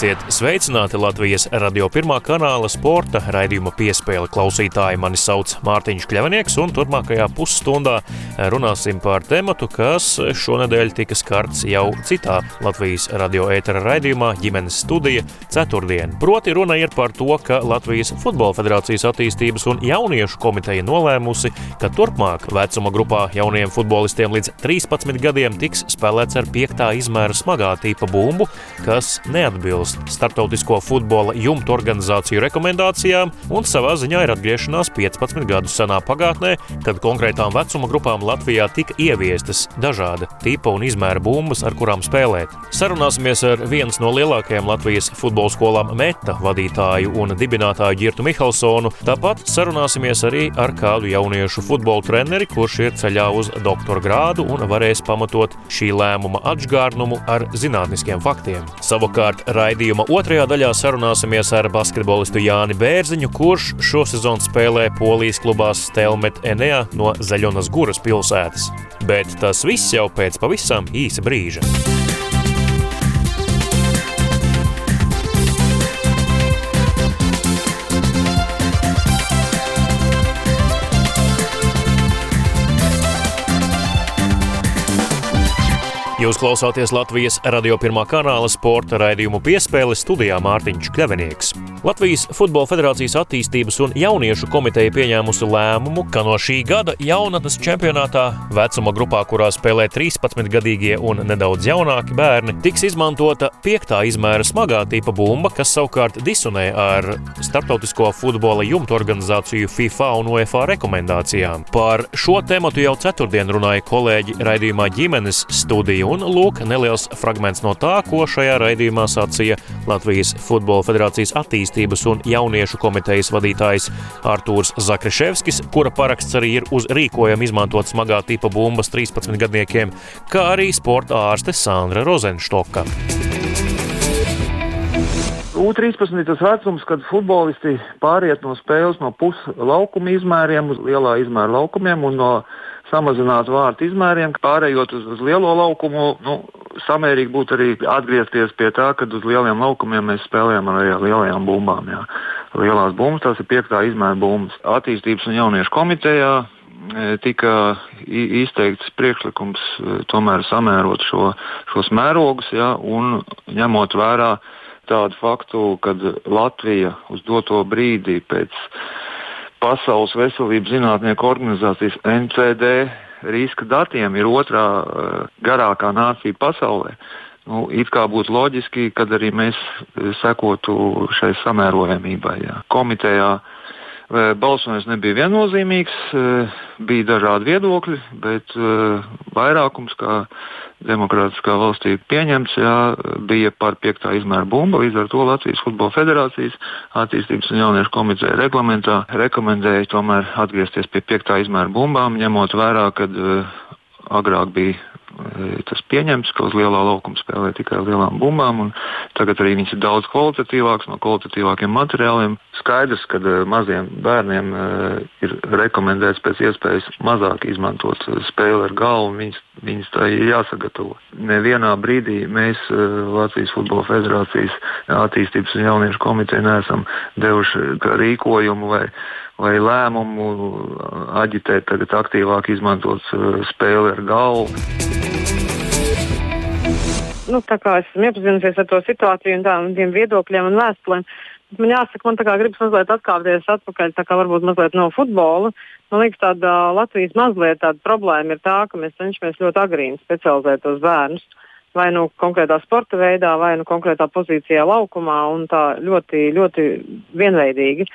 Esiet sveicināti Latvijas radio pirmā kanāla sporta raidījuma piespēle klausītāji. Mani sauc Mārtiņš Kļavinieks, un turpmākajā pusstundā runāsim par tematu, kas šonadēļ tika skarts jau citā Latvijas radio ētera raidījumā ģimenes studija ceturtdien. Proti runa ir par to, ka Latvijas Futbola Federācijas attīstības un jauniešu komiteja nolēmusi, ka turpmāk vecuma grupā jauniem futbolistiem līdz 13 gadiem tiks spēlēts ar piektā izmēra smagā tīpa bumbu, kas neatbilst neatbilst starptautisko futbola jumtu organizāciju rekomendācijām, un savā ziņā ir atgriešanās 15 gadus senā pagātnē, kad konkrētām vecuma grupām Latvijā tika ieviestas dažāda tipa un izmēra bumbas, ar kurām spēlēt. Sarunāsimies ar vienas no lielākajām Latvijas futbola skolām Meta vadītāju un dibinātāju Girtu Mihelsonu. Tāpat sarunāsimies arī ar kādu jauniešu futbola treneri, kurš ir ceļā uz doktora grādu un varēs pamatot šī lēmuma atžgārnumu ar zinātniskiem faktiem. Savukārt Raidījuma otrajā daļā sarunāsimies ar basketbolistu Jāni Bērziņu, kurš šosezon spēlē Polijas klubā Stelmet Enea no Zaļonas Guras pilsētas. Bet tas viss jau pēc pavisam īsa brīža. Jūs klausāties Latvijas radio pirmā kanāla sporta raidījumu piespēle studijā Mārtiņš Kļavinieks. Latvijas Futbola Federācijas attīstības un jauniešu komiteja pieņēmusi lēmumu, ka no šī gada jaunatnes čempionātā vecuma grupā, kurā spēlē 13-gadīgie un nedaudz jaunāki bērni, tiks izmantota piektā izmēra smagā tipa bumba, kas savukārt disonē ar starptautisko futbola jumtu organizāciju FIFA un UEFA rekomendācijām. Par šo tematu jau ceturtdien runāja kolēģi raidījumā ģimenes studija Un lūk, neliels fragments no tā, ko šajā raidījumā sacīja Latvijas Futbola Federācijas attīstības un jauniešu komitejas vadītājs Artūrs Zakriševskis, kura paraksts arī ir uz rīkojumu izmantot smagā tipa bumbas 13 gadniekiem, kā arī sporta ārste Sandra Rozenštoka. U13 ir tas vecums, kad futbolisti pāriet no spēles no puslaukuma izmēriem uz lielā izmēra laukumiem un no samazināt vārtu izmēriem, pārējot uz, uz lielo laukumu. Nu, samērīgi būtu arī atgriezties pie tā, ka uz lieliem laukumiem mēs spēlējam ar lielajām bumbām. Jā. Lielās bumbas, tās ir piektā izmēra bumbas. Attīstības un jauniešu komitejā e, tika izteikts priekšlikums e, tomēr samērot šo, šos mērogus ja, un ņemot vērā tādu faktu, ka Latvija uz doto brīdi pēc Pasaules veselības zinātnieku organizācijas NCD riska datiem ir otrā uh, garākā nācija pasaulē. Nu, it kā būtu loģiski, kad arī mēs eh, sekotu šai samērojamībai. Jā. Komitejā uh, Balsojums nebija viennozīmīgs, bija dažādi viedokļi, bet vairākums, kā demokrātiskā valstī pieņemts, jā, bija par piektā izmēra bumbu. Līdz ar to Latvijas Futbola Federācijas attīstības un jauniešu komiteja reglamentā rekomendēja tomēr atgriezties pie piektā izmēra bumbām, ņemot vērā, ka agrāk bija tas pieņemts, ka uz lielā laukuma spēlē tikai lielām bumbām. Tagad arī viņas ir daudz kvalitatīvākas, no kvalitatīvākiem materiāliem. Skaidrs, ka maziem bērniem ir rekomendēts pēc iespējas mazāk izmantot spēli ar galvu. Viņas, viņas tā ir jāsagatavo. Nevienā brīdī mēs Latvijas Futbola Federācijas attīstības un jauniešu komiteja neesam devuši rīkojumu vai vai lēmumu aģitēt, tagad aktīvāk izmantot spēli ar galvu nu, tā kā esmu iepazinusies ar to situāciju un tādiem viedokļiem un vēstulēm, man jāsaka, man gribas mazliet atkāpties atpakaļ, tā kā varbūt mazliet no futbola. Man liekas, tāda Latvijas mazliet tāda problēma ir tā, ka mēs cenšamies ļoti agrīni specializēt tos bērnus. Vai nu konkrētā sporta veidā, vai nu konkrētā pozīcijā laukumā, un tā ļoti, ļoti vienveidīgi.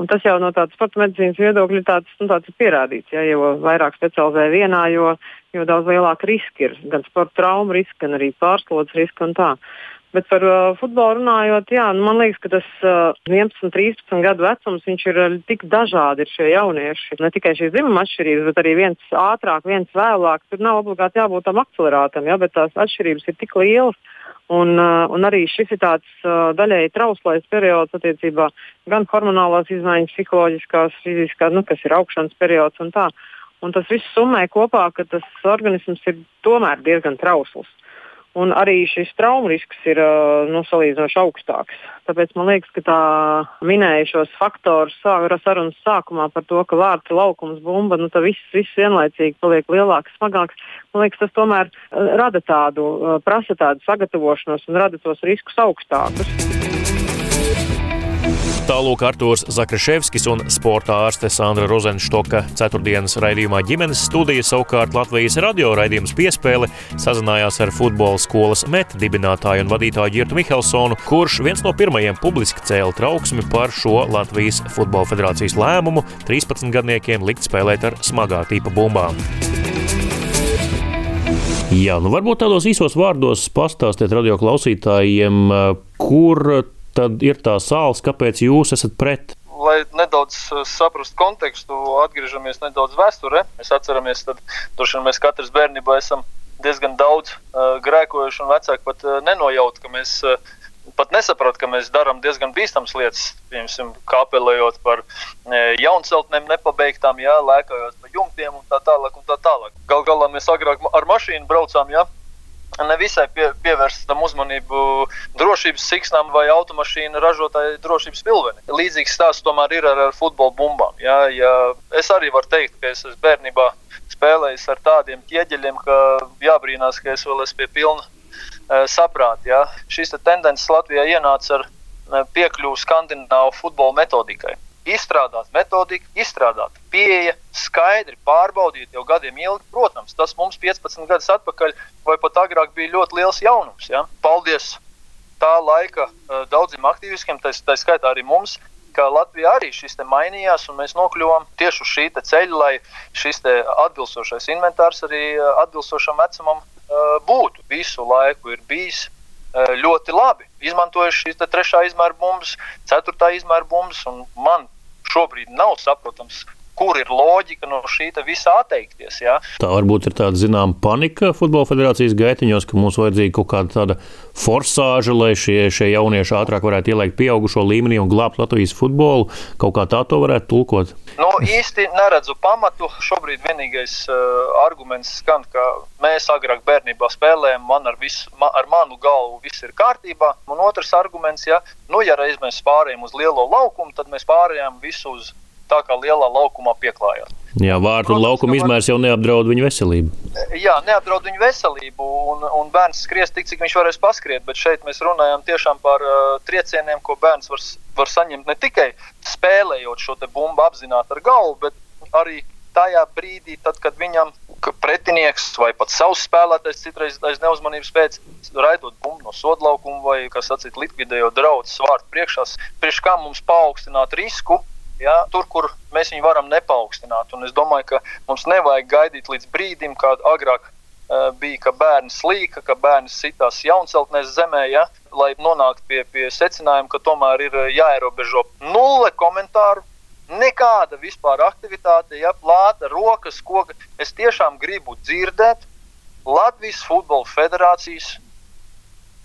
Un tas jau no tādas sporta medicīnas viedokļa tāds, nu, tāds ir pierādīts. Ja, jo vairāk specializē vienā, jo jo daudz lielāka riska ir gan sporta traumu riska, gan arī pārslodzes riska un tā. Bet par uh, futbolu runājot, jā, nu, man liekas, ka tas uh, 11, 13 gadu vecums ir uh, tik dažādi šie jaunieši. Ne tikai šīs dzimuma atšķirības, bet arī viens ātrāk, viens vēlāk. Tur nav obligāti jābūt tam akcelerātam, ja, bet tās atšķirības ir tik lielas. Un, uh, un arī šis ir tāds uh, daļēji trauslais periods attiecībā gan hormonālās izmaiņas, psiholoģiskās, fiziskās, nu, kas ir augšanas periods un tā. Uh, Un tas viss summē kopā, ka tas organisms ir tomēr diezgan trausls. Un arī šis traumu risks ir nu, salīdzinoši augstāks. Tāpēc man liekas, ka tā minēja šos faktorus sarunas sākumā par to, ka vārds laukums bumba, nu, tas viss, viss vienlaicīgi paliek lielāks, smagāks. Man liekas, tas tomēr rada tādu, prasa tādu sagatavošanos un rada tos riskus augstākus. Tālāk Artūrs Zakraševskis un sporta ārste Sandra Rozenštoka ceturtdienas raidījumā ģimenes studija savukārt Latvijas radio raidījums piespēle sazinājās ar futbola skolas met dibinātāju un vadītāju Girtu Mihelsonu, kurš viens no pirmajiem publiski cēla trauksmi par šo Latvijas Futbola federācijas lēmumu 13 gadniekiem likt spēlēt ar smagā tipa bumbām. Jā, nu varbūt tādos īsos vārdos pastāstiet radio klausītājiem, kur tad ir tā sāls, kāpēc jūs esat pret? Lai nedaudz uh, saprastu kontekstu, atgriežamies nedaudz vēsturē. Mēs atceramies, ka mēs katrs bērnībā esam diezgan daudz uh, grēkojuši, un vecāki pat uh, nenojaut, ka mēs uh, pat nesaprotam, ka mēs darām diezgan bīstamas lietas. Piemēram, kāpelējot par jaunceltnēm, nepabeigtām, jā, lēkājot pa jumtiem un tā tālāk. Un tā tālāk. Gal galā mēs agrāk ar mašīnu braucām, jā, nevisai pie, pievērstam uzmanību drošības siksnām vai automašīnu ražotāju drošības pilveni. Līdzīgs stāsts tomēr ir ar, ar futbola bumbām. Ja, ja es arī varu teikt, ka es esmu bērnībā spēlējis ar tādiem ķieģeļiem, ka jābrīnās, ka es vēl esmu pie pilna uh, saprāta. Ja. Šīs te tendences Latvijā ienāca ar uh, piekļuvu skandināvu futbola metodikai izstrādāt metodiku, izstrādāt pieeja, skaidri pārbaudīt jau gadiem ilgi. Protams, tas mums 15 gadus atpakaļ vai pat agrāk bija ļoti liels jaunums. Ja? Paldies tā laika uh, daudziem aktīvistiem, tā, tā skaitā arī mums. Latvijā arī šis mainījās, un mēs nokļuvām tieši uz šī ceļa, lai šis atbilstošais inventārs arī atbilstošam vecumam uh, būtu. Visu laiku ir bijis ļoti labi. Izmantojuši šīs trešā izmēra bumbas, ceturtā izmēra bumbas, un man šobrīd nav saprotams, kur ir loģika no šī visa atteikties. Ja? Tā varbūt ir tāda zināmā panika futbola federācijas gaitiņos, ka mums vajadzīga kaut kāda tāda forsāža, lai šie, šie jaunieši ātrāk varētu ielikt pieaugušo līmenī un glābt Latvijas futbolu. Kaut kā tā to varētu tulkot. Nu, īsti neredzu pamatu. Šobrīd vienīgais uh, arguments skan, ka mēs agrāk bērnībā spēlējām, man ar, visu, ma, ar manu galvu viss ir kārtībā. Un otrs arguments, ja, nu, ja reiz mēs pārējām uz lielo laukumu, tad mēs pārējām visu uz tā kā lielā laukumā pieklājās. Jā, vārtu un laukuma izmērs jau neapdraud viņu veselību. Jā, neapdraud viņu veselību, un, un bērns skries tik, cik viņš varēs paskriet. Bet šeit mēs runājam tiešām par uh, triecieniem, ko bērns var, var saņemt ne tikai spēlējot šo bumbu apzināti ar galvu, bet arī tajā brīdī, tad, kad viņam pretinieks vai pat savs spēlētājs citreiz aiz neuzmanības pēc raidot bumbu no sodlaukuma vai, kas sacīt, likvidējot draudu svārtu priekšā, priekš kā mums paaugstināt risku ja, tur, kur mēs viņu varam nepaukstināt. Un es domāju, ka mums nevajag gaidīt līdz brīdim, kad agrāk uh, bija, ka bērns slīka, ka bērns sitās jaunceltnēs zemē, ja, lai nonāktu pie, pie secinājuma, ka tomēr ir jāierobežo nulle komentāru. Nekāda vispār aktivitāte, ja plāta, rokas, koka. Es tiešām gribu dzirdēt Latvijas Futbola Federācijas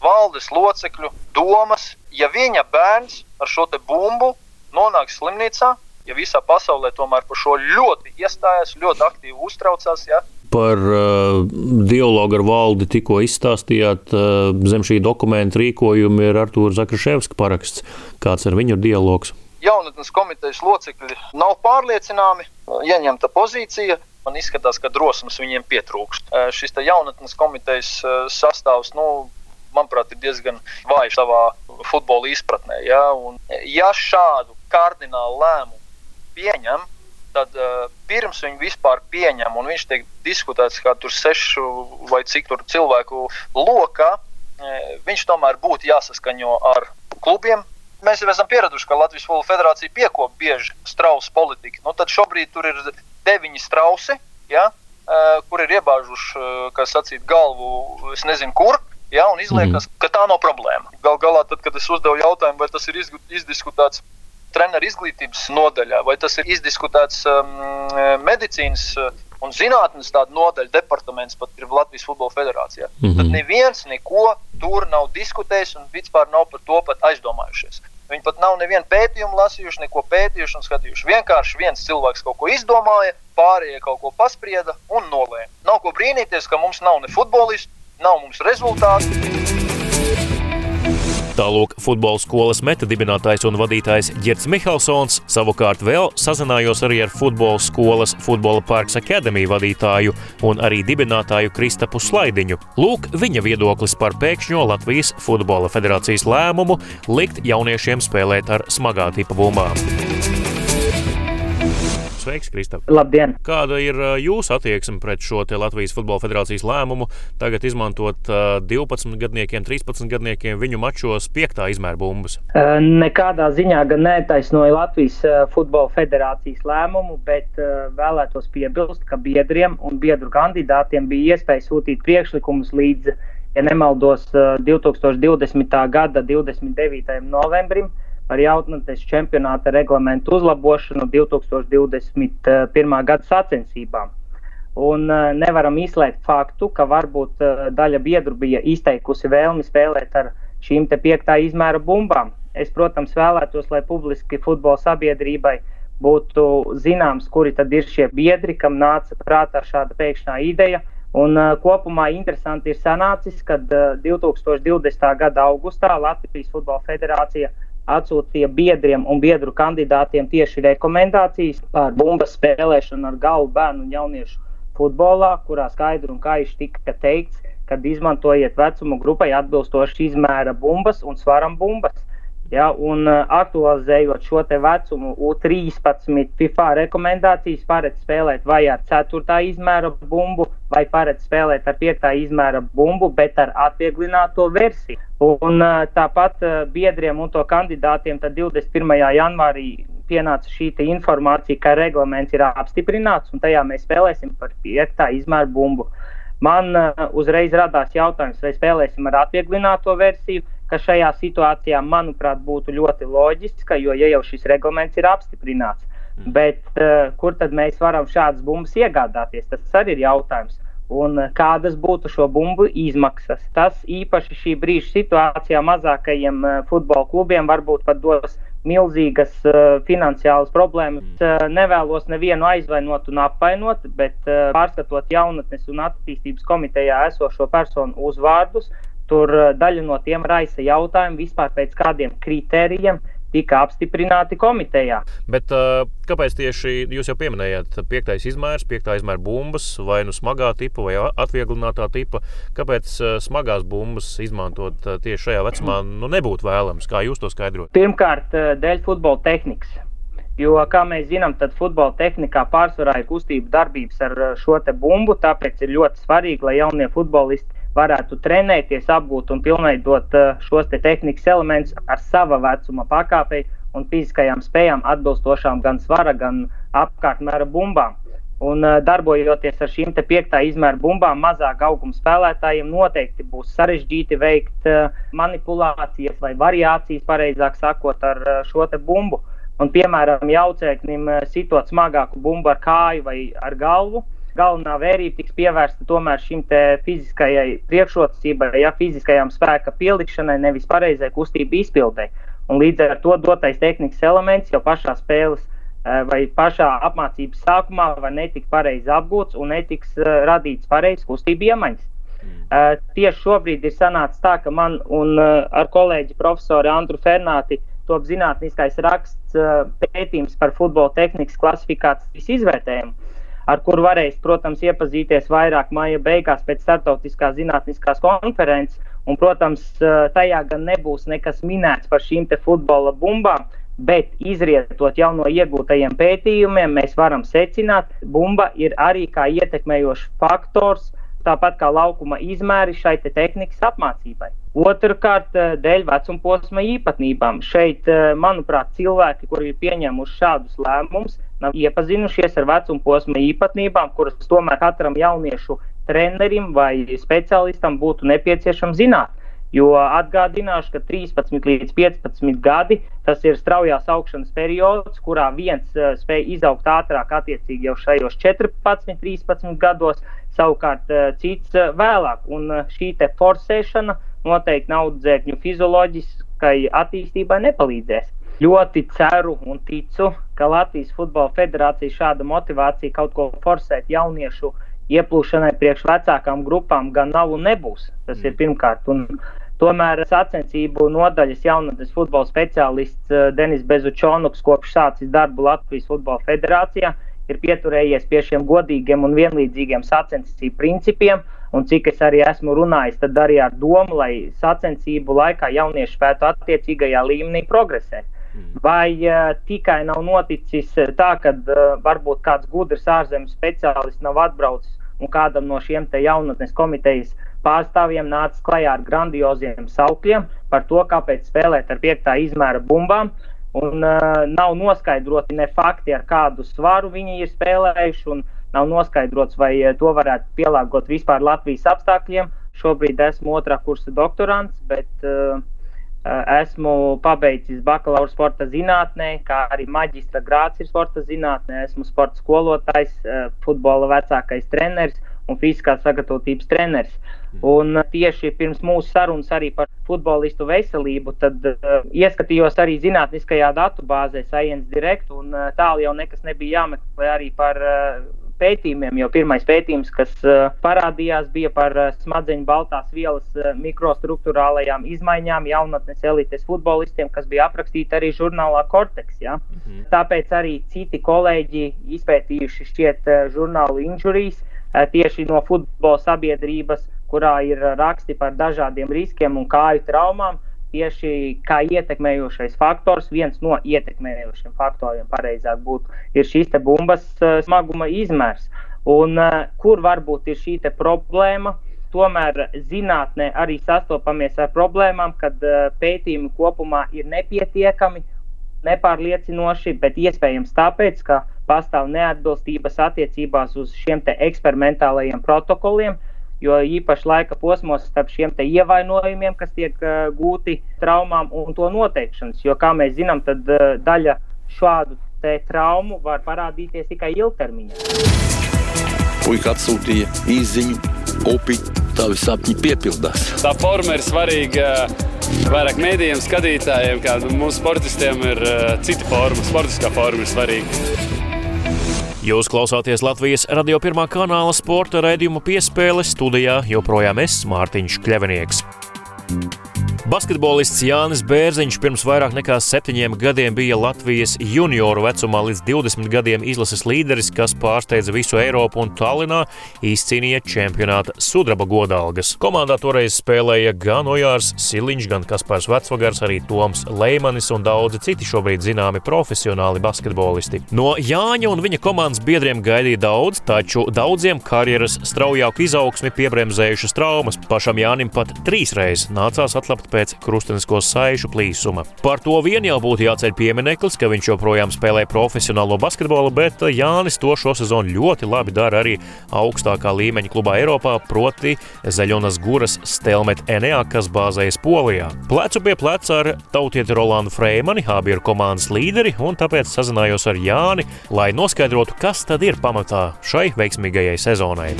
valdes locekļu domas, ja viņa bērns ar šo bumbu nonāk slimnīcā, ja visā pasaulē tomēr par šo ļoti iestājas, ļoti aktīvi uztraucās. Ja? Par uh, dialogu ar valdi tikko izstāstījāt. Uh, zem šī dokumenta rīkojuma ir Artūra Zakraševska paraksts. Kāds ar viņu ir dialogs? Jaunatnes komitejas locekļi nav pārliecināmi, ieņemta pozīcija. Man izskatās, ka drosmes viņiem pietrūkst. Uh, šis jaunatnes komitejas uh, sastāvs, nu, manuprāt, ir diezgan vājš savā futbola izpratnē. Ja, Un, ja šādu kardinālu lēmumu pieņem, tad uh, pirms viņi vispār pieņem, un viņš tiek diskutēts kā tur sešu vai cik tur cilvēku lokā, uh, viņš tomēr būtu jāsaskaņo ar klubiem. Mēs jau esam pieraduši, ka Latvijas Futbola Federācija piekopja bieži strausu politiku. Nu, tad šobrīd tur ir deviņi strausi, ja, uh, kur ir iebāžuši, uh, kā sacīt, galvu, es nezinu, kur. Ja, un izliekas, mm. ka tā nav problēma. Galu galā, tad, kad es uzdevu jautājumu, vai tas ir izdiskutēts treneru izglītības nodaļā, vai tas ir izdiskutēts um, medicīnas uh, un zinātnes nodaļa, departaments pat ir Latvijas Futbola Federācijā. Mm -hmm. Tad neviens neko tur nav diskutējis un vispār nav par to pat aizdomājušies. Viņi pat nav nevienu pētījumu lasījuši, neko pētījuši un skatījuši. Vienkārši viens cilvēks kaut ko izdomāja, pārējie kaut ko pasprieda un nolēma. Nav ko brīnīties, ka mums nav ne futbolistu, nav mums rezultātu. Tālāk futbola skolas meta dibinātājs un vadītājs Girts Mihelsons savukārt vēl sazinājos arī ar futbola skolas Futbola Parks Academy vadītāju un arī dibinātāju Kristapu Slaidiņu. Lūk, viņa viedoklis par pēkšņo Latvijas Futbola federācijas lēmumu likt jauniešiem spēlēt ar smagā tipa bumbām. Sveiks, Kristap! Labdien! Kāda ir jūsu attieksme pret šo Latvijas Futbola Federācijas lēmumu tagad izmantot 12 gadniekiem, 13 gadniekiem viņu mačos piektā izmēra bumbas? Nekādā ziņā gan netaisnoja Latvijas Futbola Federācijas lēmumu, bet vēlētos piebilst, ka biedriem un biedru kandidātiem bija iespēja sūtīt priekšlikumus līdz, ja nemaldos, 2020. gada 29. novembrim par jaunatnes čempionāta reglamentu uzlabošanu 2021. gada sacensībām. Un uh, nevaram izslēgt faktu, ka varbūt uh, daļa biedru bija izteikusi vēlmi spēlēt ar šīm piektā izmēra bumbām. Es, protams, vēlētos, lai publiski futbola sabiedrībai būtu zināms, kuri tad ir šie biedri, kam nāca prātā šāda pēkšņā ideja. Un, uh, kopumā interesanti ir sanācis, ka uh, 2020. gada augustā Latvijas Futbola Federācija uh, atsūtīja biedriem un biedru kandidātiem tieši rekomendācijas par bumbu spēlēšanu ar galvu bērnu un jauniešu futbolā, kurā skaidri un gaiši tika teikts, ka izmantojiet vecuma grupai atbilstoši izmēra bumbas un svaram bumbas. Ja, un uh, aktualizējot šo vecumu, U13 FIFA rekomendācijas paredz spēlēt vai ar 4. izmēra bumbu, vai paredz spēlēt ar 5. izmēra bumbu, bet ar atvieglināto versiju. Un uh, tāpat uh, biedriem un to kandidātiem 21. janvārī pienāca šī informācija, ka reglaments ir apstiprināts un tajā mēs spēlēsim par 5. izmēra bumbu. Man uzreiz radās jautājums, vai spēlēsim ar atvieglināto versiju ka šajā situācijā, manuprāt, būtu ļoti loģiska, jo ja jau šis reglaments ir apstiprināts. Mm. Bet uh, kur tad mēs varam šādas bumbas iegādāties? Tas arī ir jautājums. Un uh, kādas būtu šo bumbu izmaksas? Tas īpaši šī brīža situācijā mazākajiem uh, futbola klubiem varbūt pat dos milzīgas uh, finansiālas problēmas. Uh, nevēlos nevienu aizvainot un apvainot, bet uh, pārskatot jaunatnes un attīstības komitejā esošo personu uzvārdus, Tur eh, daļa no tiem raisa jautājumu vispār pēc kādiem kritērijiem tika apstiprināti komitejā. Bet uh, kāpēc tieši jūs jau pieminējāt, piektais izmērs, piektā izmēra bumbas, vai nu smagā tipa, vai atvieglinātā tipa? Kāpēc uh, smagās bumbas izmantot tieši šajā vecumā nu, nebūtu vēlams? Kā jūs to skaidrojat? Pirmkārt, dēļ futbola tehnikas. Jo, kā mēs zinām, tad futbola tehnikā pārsvarā ir kustību darbības ar šo bumbu. Tāpēc ir ļoti svarīgi, lai jaunie futbolisti varētu trenēties, apgūt un pilnveidot eh, šos te tehnikas elementus ar sava vecuma pakāpei un fiziskajām spējām atbilstošām gan svara, gan apkārtmēra bumbām. Un, uh, darbojoties ar šīm piektā izmēra bumbām, mazāk auguma spēlētājiem noteikti būs sarežģīti veikt uh, manipulācijas vai variācijas, pareizāk sakot, ar šo bumbu. Un, piemēram, jaucēknim sitot smagāku bumbu ar kāju vai ar galvu, galvenā vērība tiks pievērsta tomēr šim fiziskajai priekšrocībai, ja fiziskajām spēka pielikšanai, nevis pareizai kustību izpildē. Un līdz ar to dotais tehnikas elements jau pašā spēles eh, vai pašā apmācības sākumā var netikt pareizi apgūts un netiks uh, radīts pareizs kustību iemaņas. Uh, tieši šobrīd ir sanācis tā, ka man un ar kolēģi profesoru Andru Fernāti top zinātniskais raksts pētījums par futbola tehnikas klasifikācijas izvērtējumu ar kuru varēs, protams, iepazīties vairāk maija beigās pēc startautiskās zinātniskās konferences. Un, protams, tajā gan nebūs nekas minēts par šīm futbola bumbām, bet izrietot jau no iegūtajiem pētījumiem, mēs varam secināt, ka bumba ir arī kā ietekmējošs faktors, tāpat kā laukuma izmēri šai te tehnikas apmācībai. Otrakārt, dēļ vecuma posma īpatnībām. Šeit, manuprāt, cilvēki, kuri ir pieņēmuši šādus lēmumus, nav iepazinušies ar vecuma posma īpatnībām, kuras tomēr katram jauniešu trenerim vai speciālistam būtu nepieciešams zināt. Jo atgādināšu, ka 13 līdz 15 gadi tas ir straujās augšanas periods, kurā viens uh, spēj izaugt ātrāk, attiecīgi jau šajos 14, 13 gados, savukārt uh, cits uh, vēlāk. Un uh, šī forsēšana noteikti naudzēkņu fizioloģiskai attīstībai nepalīdzēs. Ļoti ceru un ticu, ka Latvijas Futbola Federācija šāda motivācija kaut ko forsēt jauniešu ieplūšanai priekš vecākām grupām gan nav un nebūs. Tas mm. ir pirmkārt. Un, Tomēr sacensību nodaļas jaunatnes futbola speciālists eh, Denis Bezučonuks kopš sācis darbu Latvijas Futbola Federācijā ir pieturējies pie šiem godīgiem un vienlīdzīgiem sacensību principiem. Un cik es arī esmu runājis, tad arī ar domu, lai sacensību laikā jaunieši spētu attiecīgajā līmenī progresēt. Vai uh, tikai nav noticis tā, ka uh, varbūt kāds gudrs ārzemes speciālists nav atbraucis un kādam no šiem jaunatnes komitejas pārstāvjiem nāca klajā ar grandioziem saukļiem par to, kāpēc spēlēt ar piektā izmēra bumbām. Un uh, nav noskaidroti ne fakti, ar kādu svaru viņi ir spēlējuši, un nav noskaidrots, vai to varētu pielāgot vispār Latvijas apstākļiem. Šobrīd esmu otrā kursa doktorants, bet uh, esmu pabeidzis bakalaura sporta zinātnē, kā arī maģistra grāts ir sporta zinātnē. Esmu sporta skolotājs, futbola vecākais treneris un fiziskās sagatavotības treneris. Mhm. Un tieši pirms mūsu sarunas arī par futbolistu veselību, tad uh, ieskatījos arī zinātniskajā datubāzē Science Direct, un uh, tālu jau nekas nebija jāmeklē arī par uh, pētījumiem, jo pirmais pētījums, kas uh, parādījās, bija par uh, smadzeņu baltās vielas uh, mikrostruktūrālajām izmaiņām jaunatnes elites futbolistiem, kas bija aprakstīti arī žurnālā Cortex. Ja? -hmm. Tāpēc arī citi kolēģi izpētījuši šķiet žurnālu injurijas tieši no futbola sabiedrības, kurā ir raksti par dažādiem riskiem un kāju traumām tieši kā ietekmējošais faktors, viens no ietekmējošiem faktoriem, pareizāk būtu, šīs bumbas uh, smaguma izmērs. Un uh, kur varbūt ir šī problēma? Tomēr zinātnē arī sastopamies ar problēmām, kad uh, pētījumi kopumā ir nepietiekami, nepārliecinoši, bet iespējams tāpēc, ka pastāv neatbilstības attiecībās uz šiem eksperimentālajiem protokoliem, uh, jo īpaši laika posmos starp šiem ievainojumiem, kas tiek uh, gūti traumām un to noteikšanas. Jo, kā mēs zinām, tad uh, daļa šādu traumu var parādīties tikai ilgtermiņā. Puika atsūtīja īziņu, upi, tavi sapņi piepildās. Tā forma ir svarīga vairāk mēdījiem, skatītājiem, kā mūsu sportistiem ir cita forma, sportiskā forma ir svarīga. Jūs klausāties Latvijas radio pirmā kanāla sporta raidījuma piespēles studijā joprojām es, Mārtiņš Kļavinieks. Basketbolists Jānis Bērziņš pirms vairāk nekā septiņiem gadiem bija Latvijas junioru vecumā līdz 20 gadiem izlases līderis, kas pārsteidza visu Eiropu un Tallinā izcīnīja čempionāta sudraba godalgas. Komandā toreiz spēlēja gan Ojārs Siliņš, gan Kaspars Vecvagars, arī Toms Leimanis un daudzi citi šobrīd zināmi profesionāli basketbolisti. No Jāņa un viņa komandas biedriem gaidīja daudz, taču daudziem karjeras straujāku izaugsmi piebremzējušas traumas. Pašam Jānim pat trīs reizes nācās atlapt pēc krustenisko saišu plīsuma. Par to vien jau būtu jāceļ piemineklis, ka viņš joprojām spēlē profesionālo basketbolu, bet Jānis to šo sezonu ļoti labi dara arī augstākā līmeņa klubā Eiropā, proti Zaļonas Guras Stelmet Enea, kas bāzējas Polijā. Plecu pie pleca ar tautieti Rolandu Freimani, abi ir komandas līderi, un tāpēc sazinājos ar Jāni, lai noskaidrotu, kas tad ir pamatā šai veiksmīgajai sezonai.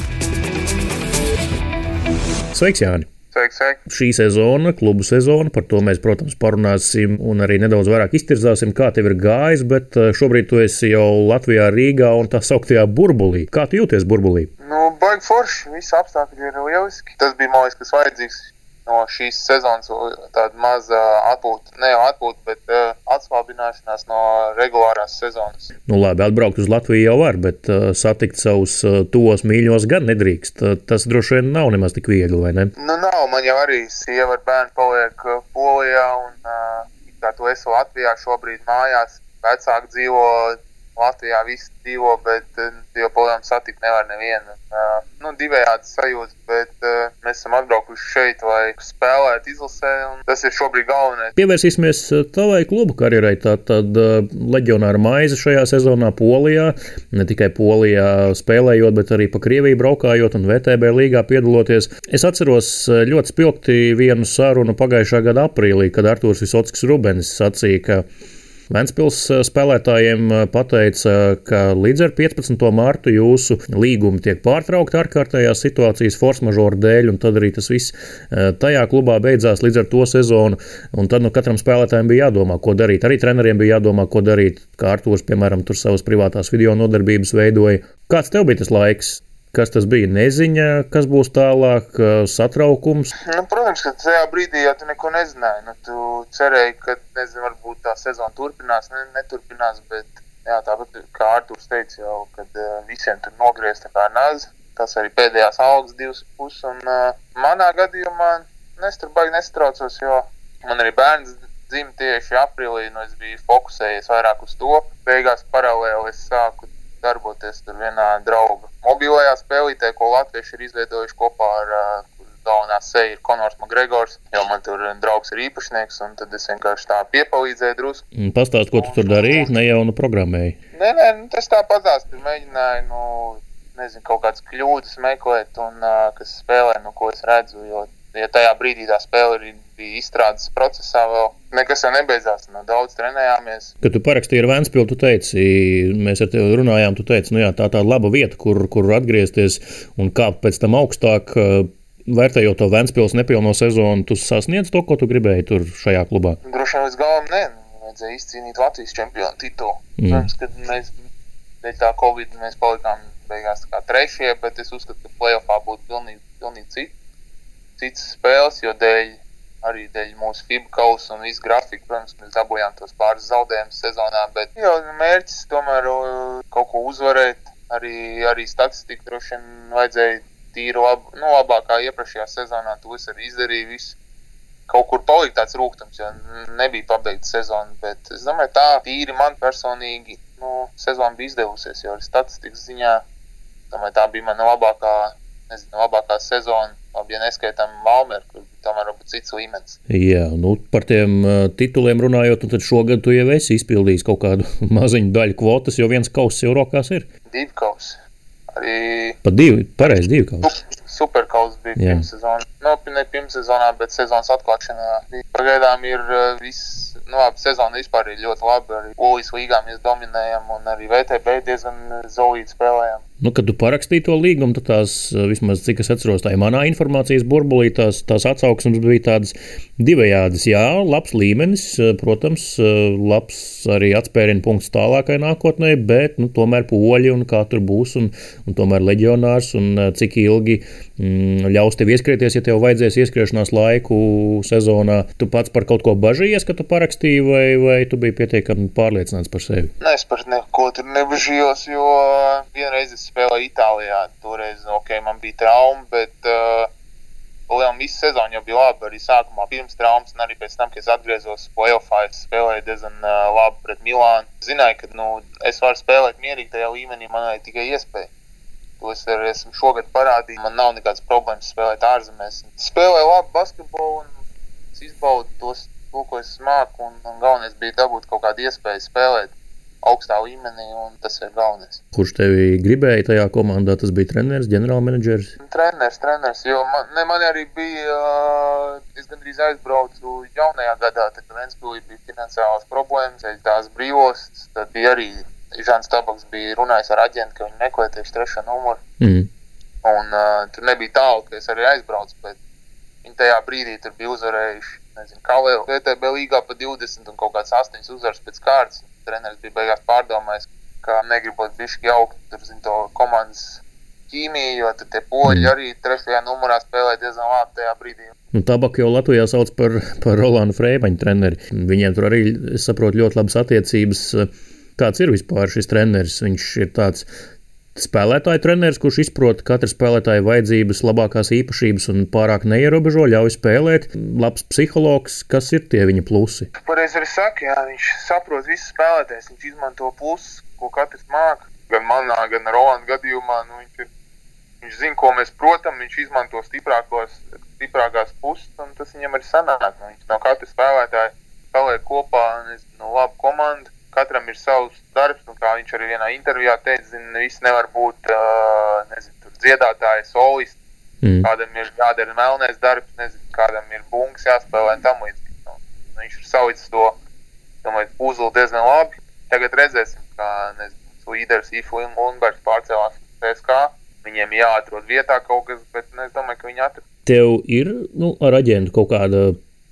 Sveiks, Jāni! Sveiki. Šī sezona, klubu sezona, par to mēs, protams, parunāsim un arī nedaudz vairāk iztirzāsim, kā tev ir gājis. Bet eh, šobrīd tu esi jau Latvijā, Rīgā un tā sauktajā burbulī. Kā tu jūties burbulī? Nu, baigi forši. Visi apstākļi ir lieliski. Tas bija, man liekas, kas vajadzīgs no šīs sezonas tāda maza atpūta, ne jau atpūta, bet uh, atslābināšanās no regulārās sezonas. Nu, labi, atbraukt uz Latviju jau var, bet uh, satikt savus uh, tos mīļos gan nedrīkst. Tas droši vien nav nemaz tik viegli, vai ne? Nu, nav. Man jau arī sieva ar bērnu paliek Polijā, un uh, kā tu esi Latvijā šobrīd mājās, vecāki dzīvo Latvijā visi dzīvo, bet uh, joprojām satikt nevar nevienu. Uh, nu, divējādi sajūta, bet uh, mēs esam atbraukuši šeit, lai spēlētu izlasē, un tas ir šobrīd galvenais. Pievērsīsimies tavai klubu karjerai. Tātad leģionāra maize šajā sezonā Polijā, ne tikai Polijā spēlējot, bet arī pa Krieviju braukājot un VTB līgā piedaloties. Es atceros ļoti spilgti vienu sarunu pagājušā gada aprīlī, kad Artūrs Visotskis Rubens sacīja, ka Ventspils eh, spēlētājiem eh, pateica, ka līdz ar 15. mārtu jūsu līgumi tiek pārtraukti ārkārtējās situācijas force majeure dēļ, un tad arī tas viss eh, tajā klubā beidzās līdz ar to sezonu. Un tad nu, katram spēlētājam bija jādomā, ko darīt. Arī treneriem bija jādomā, ko darīt. Kā Artūrs, piemēram, tur savas privātās video nodarbības veidoja. Kāds tev bija tas laiks? Kas tas bija? Neziņa, kas būs tālāk, satraukums. Nu, protams, ka tajā brīdī jau tu neko nezināji. Nu, tu cerēji, ka nezinu, varbūt tā sezona turpinās, ne, neturpinās. Bet jā, tāpat kā Arthurs teica, jau, kad visiem tur nogriezt kā nāzi. Tas arī pēdējās algas divas puses. Un uh, manā gadījumā es tur baigi nestraucos, jo man arī bērns dzimta tieši aprīlī. Nu, es biju fokusējies vairāk uz to. Beigās paralēli es sāku darboties tur vienā drauga mobilajā spēlītē, ko latvieši ir izveidojuši kopā ar uh, galvenā seja ir Konors Makgregors, jo man tur draugs ir īpašnieks, un tad es vienkārši tā piepalīdzēju drusku. Pastāst, ko tu tur darīji, ne jau nu programmēji? Nē, nē, nu, tas tā padās, tur mēģināju, nu, nezinu, kaut kādas kļūdas meklēt, un uh, kas spēlē, nu, ko es redzu, jo ja tajā brīdī tā spēle bija izstrādes procesā, vēl nekas jau nebeidzās. No daudz trenējāmies. Kad tu parakstīji ar Vēnspilsnu, tu teici, mēs ar tevi runājām, tu teici, nu jā, tā ir tāda laba vieta, kur, kur atgriezties un kāpt pēc tam augstāk. Vērtējot to Vēnspilsnu nepilno sezonu, tu sasniedz to, ko tu gribēji tur šajā klubā? Droši vien līdz galam nē, vajadzēja izcīnīt Latvijas čempionu titulu. Mm. Protams, kad mēs dēļ tā Covid mēs palikām beigās kā trešie, bet es uzskatu, ka playoffā būtu pilnīgi, pilnīgi citi citas spēles, jo dēļ, arī dēļ mūsu FIBA kausa un visu grafiku, protams, mēs dabūjām tos pāris zaudējumus sezonā, bet jau mērķis tomēr kaut ko uzvarēt, arī, arī statistiku droši vien vajadzēja tīri lab, nu, labākā iepriekšējā sezonā, to es arī izdarīju visu. Kaut kur palika tāds rūkums, jo nebija pabeigta sezona, bet es domāju, tā tīri man personīgi nu, sezona bija izdevusies, jo ar statistikas ziņā domāju, tā bija mana labākā, nezinu, labākā sezona Labi, ja neskaitām Malmēru, kur tomēr ir cits līmenis. Jā, nu, par tiem uh, tituliem runājot, tad šogad tu jau esi izpildījis kaut kādu maziņu daļu kvotas, jo viens kauss jau rokās ir. Divi kausi. Arī... Pat divi, pareizi, divi kausi. Superkauss bija pirmssezonā. Nu, ne pirmssezonā, bet sezonas atklāšanā. Pagaidām ir uh, viss, nu, labi, sezona vispār ir ļoti labi. Arī Polijas līgā mēs dominējam un arī VTB diezgan zolīti spēlējam. Nu, kad tu parakstīji to līgumu, tad tās, vismaz cik es atceros, tā ir manā informācijas burbulī, tās, tās atsauksmes bija tādas divējādas. Jā, labs līmenis, protams, labs arī atspērienu punkts tālākai nākotnē, bet nu, tomēr poļi un kā tur būs, un, un tomēr leģionārs un cik ilgi mm, ļaus tev ieskrieties, ja tev vajadzēs ieskriešanās laiku sezonā. Tu pats par kaut ko bažījies, ka tu parakstīji, vai, vai tu biji pietiekami pārliecināts par sevi? Nē, es par neko tur nebažījos, jo vienreiz es spēlēju Itālijā. Toreiz okay, man bija trauma, bet uh, Lielām visu sezonu jau bija labi. Arī sākumā pirms traumas, un arī pēc tam, kad es atgriezos playoffā, es spēlēju diezgan uh, labi pret Milānu. Zināju, ka nu, es varu spēlēt mierīgi tajā līmenī, man vajag tikai iespēju. To es arī esmu šogad parādījis. Man nav nekādas problēmas spēlēt ārzemēs. Spēlēju labi basketbolu un izbaudu tos, to, ko es māku. Un, un galvenais bija dabūt kaut kādu iespēju spēlēt augstā līmenī, un tas ir galvenais. Kurš tevi gribēja tajā komandā? Tas bija treneris, ģenerālmenedžers? Treneris, treneris, jo man, ne, man arī bija, es gandrīz aizbraucu jaunajā gadā, tad Ventspilī bija finansiālas problēmas, tās brīvos, tad bija arī Žants Tabaks bija runājis ar aģentu, ka viņi meklē tieši trešo numuru. Mm. Un uh, tur nebija tālu, ka es arī aizbraucu, bet viņi tajā brīdī tur bija uzvarējuši nezinu, Kalēlu VTB līgā pa 20 un kaut kāds 8 uzvaras pēc kārtas. Treneris bija beigās pārdomājis, ka negribot bišķi jaukt tur, zin, to komandas ķīmiju, jo tie poļi mm. arī trešajā numurā spēlē diezgan labi tajā brīdī. Nu, Tabaku jau Latvijā sauc par, par Rolandu Freimaņu treneri. Viņiem tur arī, es saprotu, ļoti labas attiecības. Kāds ir vispār šis treneris? Viņš ir tāds spēlētāju treneris, kurš izprot katra spēlētāja vajadzības, labākās īpašības un pārāk neierobežo, ļauj spēlēt. Labs psihologs, kas ir tie viņa plusi? Pareizi arī saka, jā, viņš saprot visus spēlētājus, viņš izmanto plusus, ko katrs māca. Gan manā, gan Rolanda gadījumā nu, viņš, ir, viņš zina, ko mēs protam, viņš izmanto stiprākos, stiprākās puses, un tas viņam arī sanāk. Nu, viņš no katra spēlētāja spēlē kopā nezinu, labu komandu katram ir savs darbs, un kā viņš arī vienā intervijā teica, zina, viss nevar būt nezinu, dziedātājs, solists. Mm. Kādam ir jādara melnais darbs, nezinu, kādam ir bunks jāspēlē un tam līdzīgi. Nu, viņš ir salicis to domāju, puzli diezgan labi. Tagad redzēsim, kā līderis Ifu Lundbergs pārcēlās uz CSK. Viņiem jāatrod vietā kaut kas, bet nu, es domāju, ka viņi atradīs. Tev ir nu, ar aģentu kaut kāda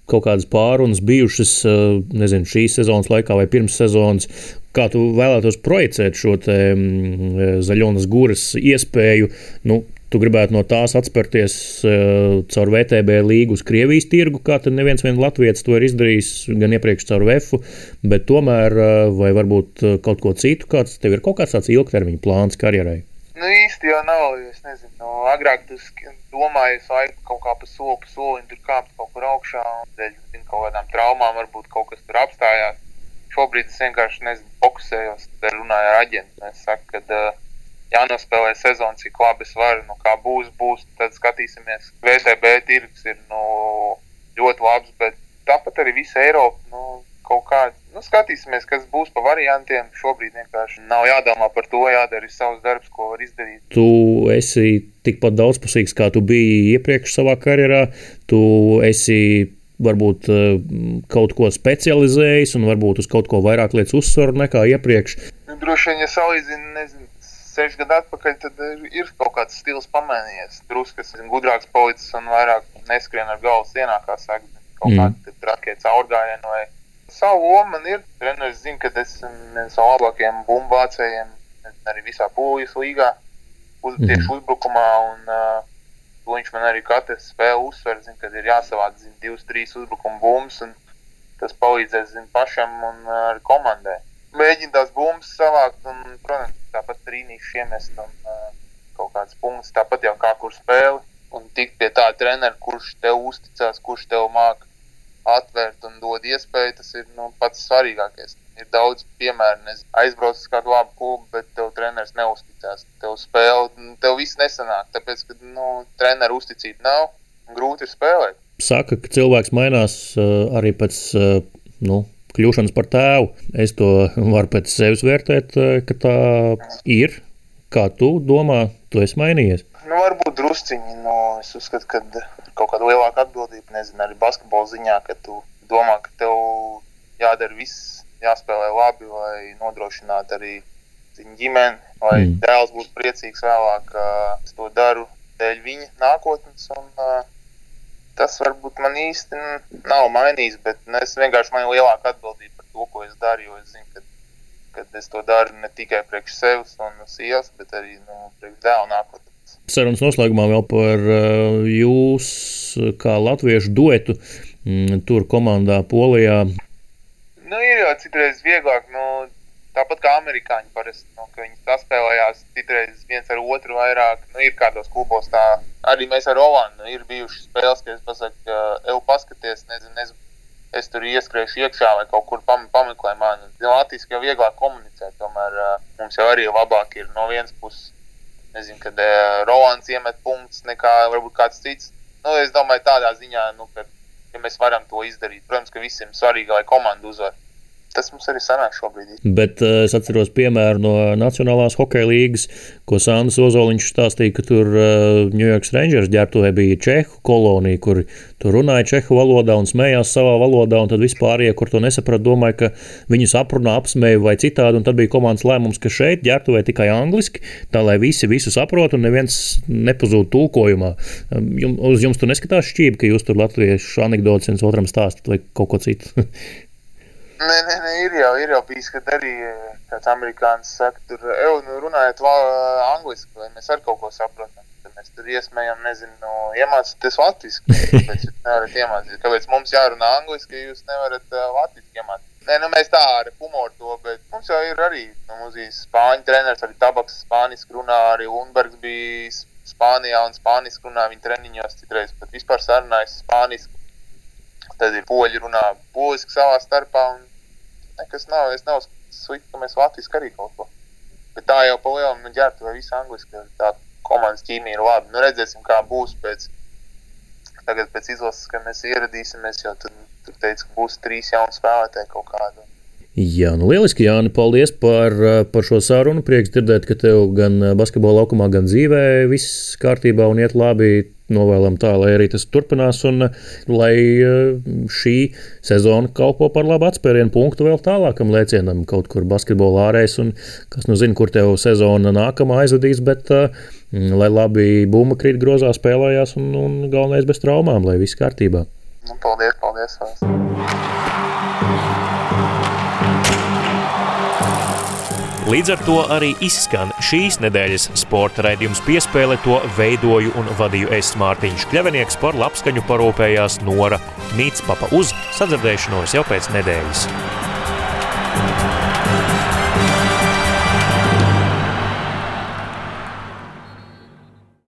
kaut kādas pārunas bijušas, eh, nezinu, šīs sezonas laikā vai pirms sezonas, Kā tu vēlētos projicēt šo mm, zaļonas gūras iespēju? Nu, tu gribētu no tās atspērties uh, caur VTB līgu uz Krievijas tirgu, kā tad neviens vien Latvijas to ir izdarījis, gan iepriekš caur VF, bet tomēr, vai varbūt kaut ko citu, kāds tev ir kaut kāds tāds ilgtermiņa plāns karjerai? Nu, īsti jau nav. Es nezinu, no, agrāk tas domāju, es aizju kaut kā pa soli, pa solim, tur kāpt kaut kur augšā, un dēļ zinu, kaut kādām traumām varbūt kaut kas tur apstājās. Šobrīd es vienkārši nezinu, fokusējos, tad runāju ar aģentu. Es saku, ka uh, jānospēlē sezona, cik labi es varu. Nu, kā būs, būs. Tad skatīsimies. VTB tirgus ir nu, ļoti labs, bet tāpat arī visa Eiropa. Nu, kaut kāda. Nu, skatīsimies, kas būs pa variantiem. Šobrīd vienkārši nav jādomā par to, jādara savs darbs, ko var izdarīt. Tu esi tikpat daudzpusīgs, kā tu biji iepriekš savā karjerā. Tu esi varbūt kaut ko specializējis un varbūt uz kaut ko vairāk lietas uzsvaru nekā iepriekš. Nu, droši vien, ja salīdzinu, nezinu seši gadi atpakaļ, tad ir kaut kāds stils pamainījies. Drusku gudrāks palicis un vairāk neskrien ar galvu sienā, kā saka, kaut mm. kāda raķetes caurgājiena. Vai... Savu lomu man ir. Treneris zina, ka esmu viens no labākajiem bumbu vācējiem arī visā polijas līgā, uz, mm. tieši uzbrukumā. Un, uh, viņš man arī katru spēli uzsver, zin, kad ir jāsavāc zin, divas, trīs uzbrukuma bumbas. Tas palīdzēs zin, pašam un uh, komandai mēģina tās bumbas savākt, un, protams, tāpat trīnīši iemest un uh, kaut kādas punktus, tāpat jau kā kur spēli. Un tikt pie tā trenera, kurš tev uzticās, kurš tev māca atvērt un dod iespēju, tas ir nu, pats svarīgākais. Ir daudz piemēru, nezinu, aizbrauc uz kādu labu klubu, bet tev treneris neusticās. Tev spēle, nu, tev viss nesanāk, tāpēc, ka nu, treneru uzticība nav grūti ir spēlēt. Saka, ka cilvēks mainās uh, arī pēc uh, nu, kļūšanas par tēvu. Es to varu pēc sevis vērtēt, eh, ka tā ir. Kā tu domā, tu esi mainījies? Nu, varbūt drusciņi. Nu, es uzskatu, ka kaut kāda lielāka atbildība, nezinu, arī basketbola ziņā, ka tu domā, ka tev jādara viss, jāspēlē labi, lai nodrošinātu arī ģimeni, lai mm. dēls būtu priecīgs vēlāk. Es to daru dēļ viņa nākotnes. Un, uh, tas varbūt man īsti nav mainījis, bet nu, es vienkārši man ir lielāka atbildība par to, ko es daru. Jo es zinu, ka, ka es to daru ne tikai priekš sevis un sievas, bet arī nu, priekš dēla nākotnes. Sarunas noslēgumā vēl par uh, jūs kā latviešu duetu mm, tur komandā Polijā. Nu, ir jau citreiz vieglāk. Nu, Tāpat kā amerikāņi parasti, nu, ka viņi saspēlējās citreiz viens ar otru vairāk. Nu, ir kādos klubos tā, arī mēs ar Olandu ir bijušas spēles, ka es pasaku, eju paskaties, nezinu, nezinu, es tur ieskriešu iekšā vai kaut kur pam, pameklēju mani. Latvijas jau vieglāk komunicēt, tomēr uh, mums jau arī labāk ir no vienas puses. Nezinu, kad uh, Rolands iemet punktus nekā varbūt kāds cits. Nu, es domāju, tādā ziņā, nu, ka ja mēs varam to izdarīt. Protams, ka visiem svarīgi, lai komanda uzvar tas mums arī sanāk šobrīd. Bet uh, es atceros piemēru no Nacionālās hokeja līnijas, ko Sandrs Ozoliņš stāstīja, ka tur uh, New York Rangers ģērbtuvē bija čehu kolonija, kur tur runāja čehu valodā un smējās savā valodā, un tad vispārējie, kur to nesaprata, domāja, ka viņus aprunā, apsmēja vai citādi, un tad bija komandas lēmums, ka šeit ģērbtuvē tikai angliski, tā lai visi visu saprot un neviens nepazūd tulkojumā. Um, jum, uz jums tur neskatās šķība, ka jūs tur latviešu anekdotas viens otram stāstat vai kaut ko citu. Nē, nē, nē, ir jau, ir jau bijis, kad arī kāds amerikānis saka, tur, ej, nu, runājiet angliski, vai mēs ar kaut ko saprotam. Tad mēs tur iesmējam, nezinu, nu, iemācīties latviešu. Kāpēc iemācīties? Kāpēc mums jārunā angliski, ja jūs nevarat uh, latviešu iemācīties? Nē, nu, mēs tā ar humoru to, bet mums jau ir arī nu, mūzijas spāņu treneris, arī tabaks spāniski runā, arī Unbergs bija Spānijā un spāniski runā viņa treniņos citreiz, bet vispār sarunājas spāniski. Tad ir poļi runā poliski savā starpā, un nekas nav. Es nav slikti, ka mēs Latvijas arī kaut ko. Bet tā jau pa lielam nu, ģērbtu vai visu angliski. Tā komandas ķīmija ir laba. Nu, redzēsim, kā būs pēc, tagad pēc izlases, kad mēs ieradīsimies. Jo tur, tur teica, ka būs trīs jauni spēlētāji kaut kādi. Jā, nu lieliski, Jāni, paldies par, par šo sarunu. Prieks dzirdēt, ka tev gan basketbola laukumā, gan dzīvē viss kārtībā un iet labi. Novēlam tā, lai arī tas turpinās un lai šī sezona kalpo par labu atspērienu punktu vēl tālākam lēcienam, kaut kur basketbolā ārēs. Un, kas nu zina, kur tev sezona nākamā aizvedīs, bet lai labi bumba krīt grozā spēlējās un, un galvenais bez traumām, lai viss kārtībā. Nu, paldies, paldies! Vēl. Līdz ar to arī izskan šīs nedēļas sporta raidījums piespēle. To veidoju un vadīju es Mārtiņš Kļavinieks par labskaņu parūpējās Nora Mītspapa uz sadzirdēšanos jau pēc nedēļas.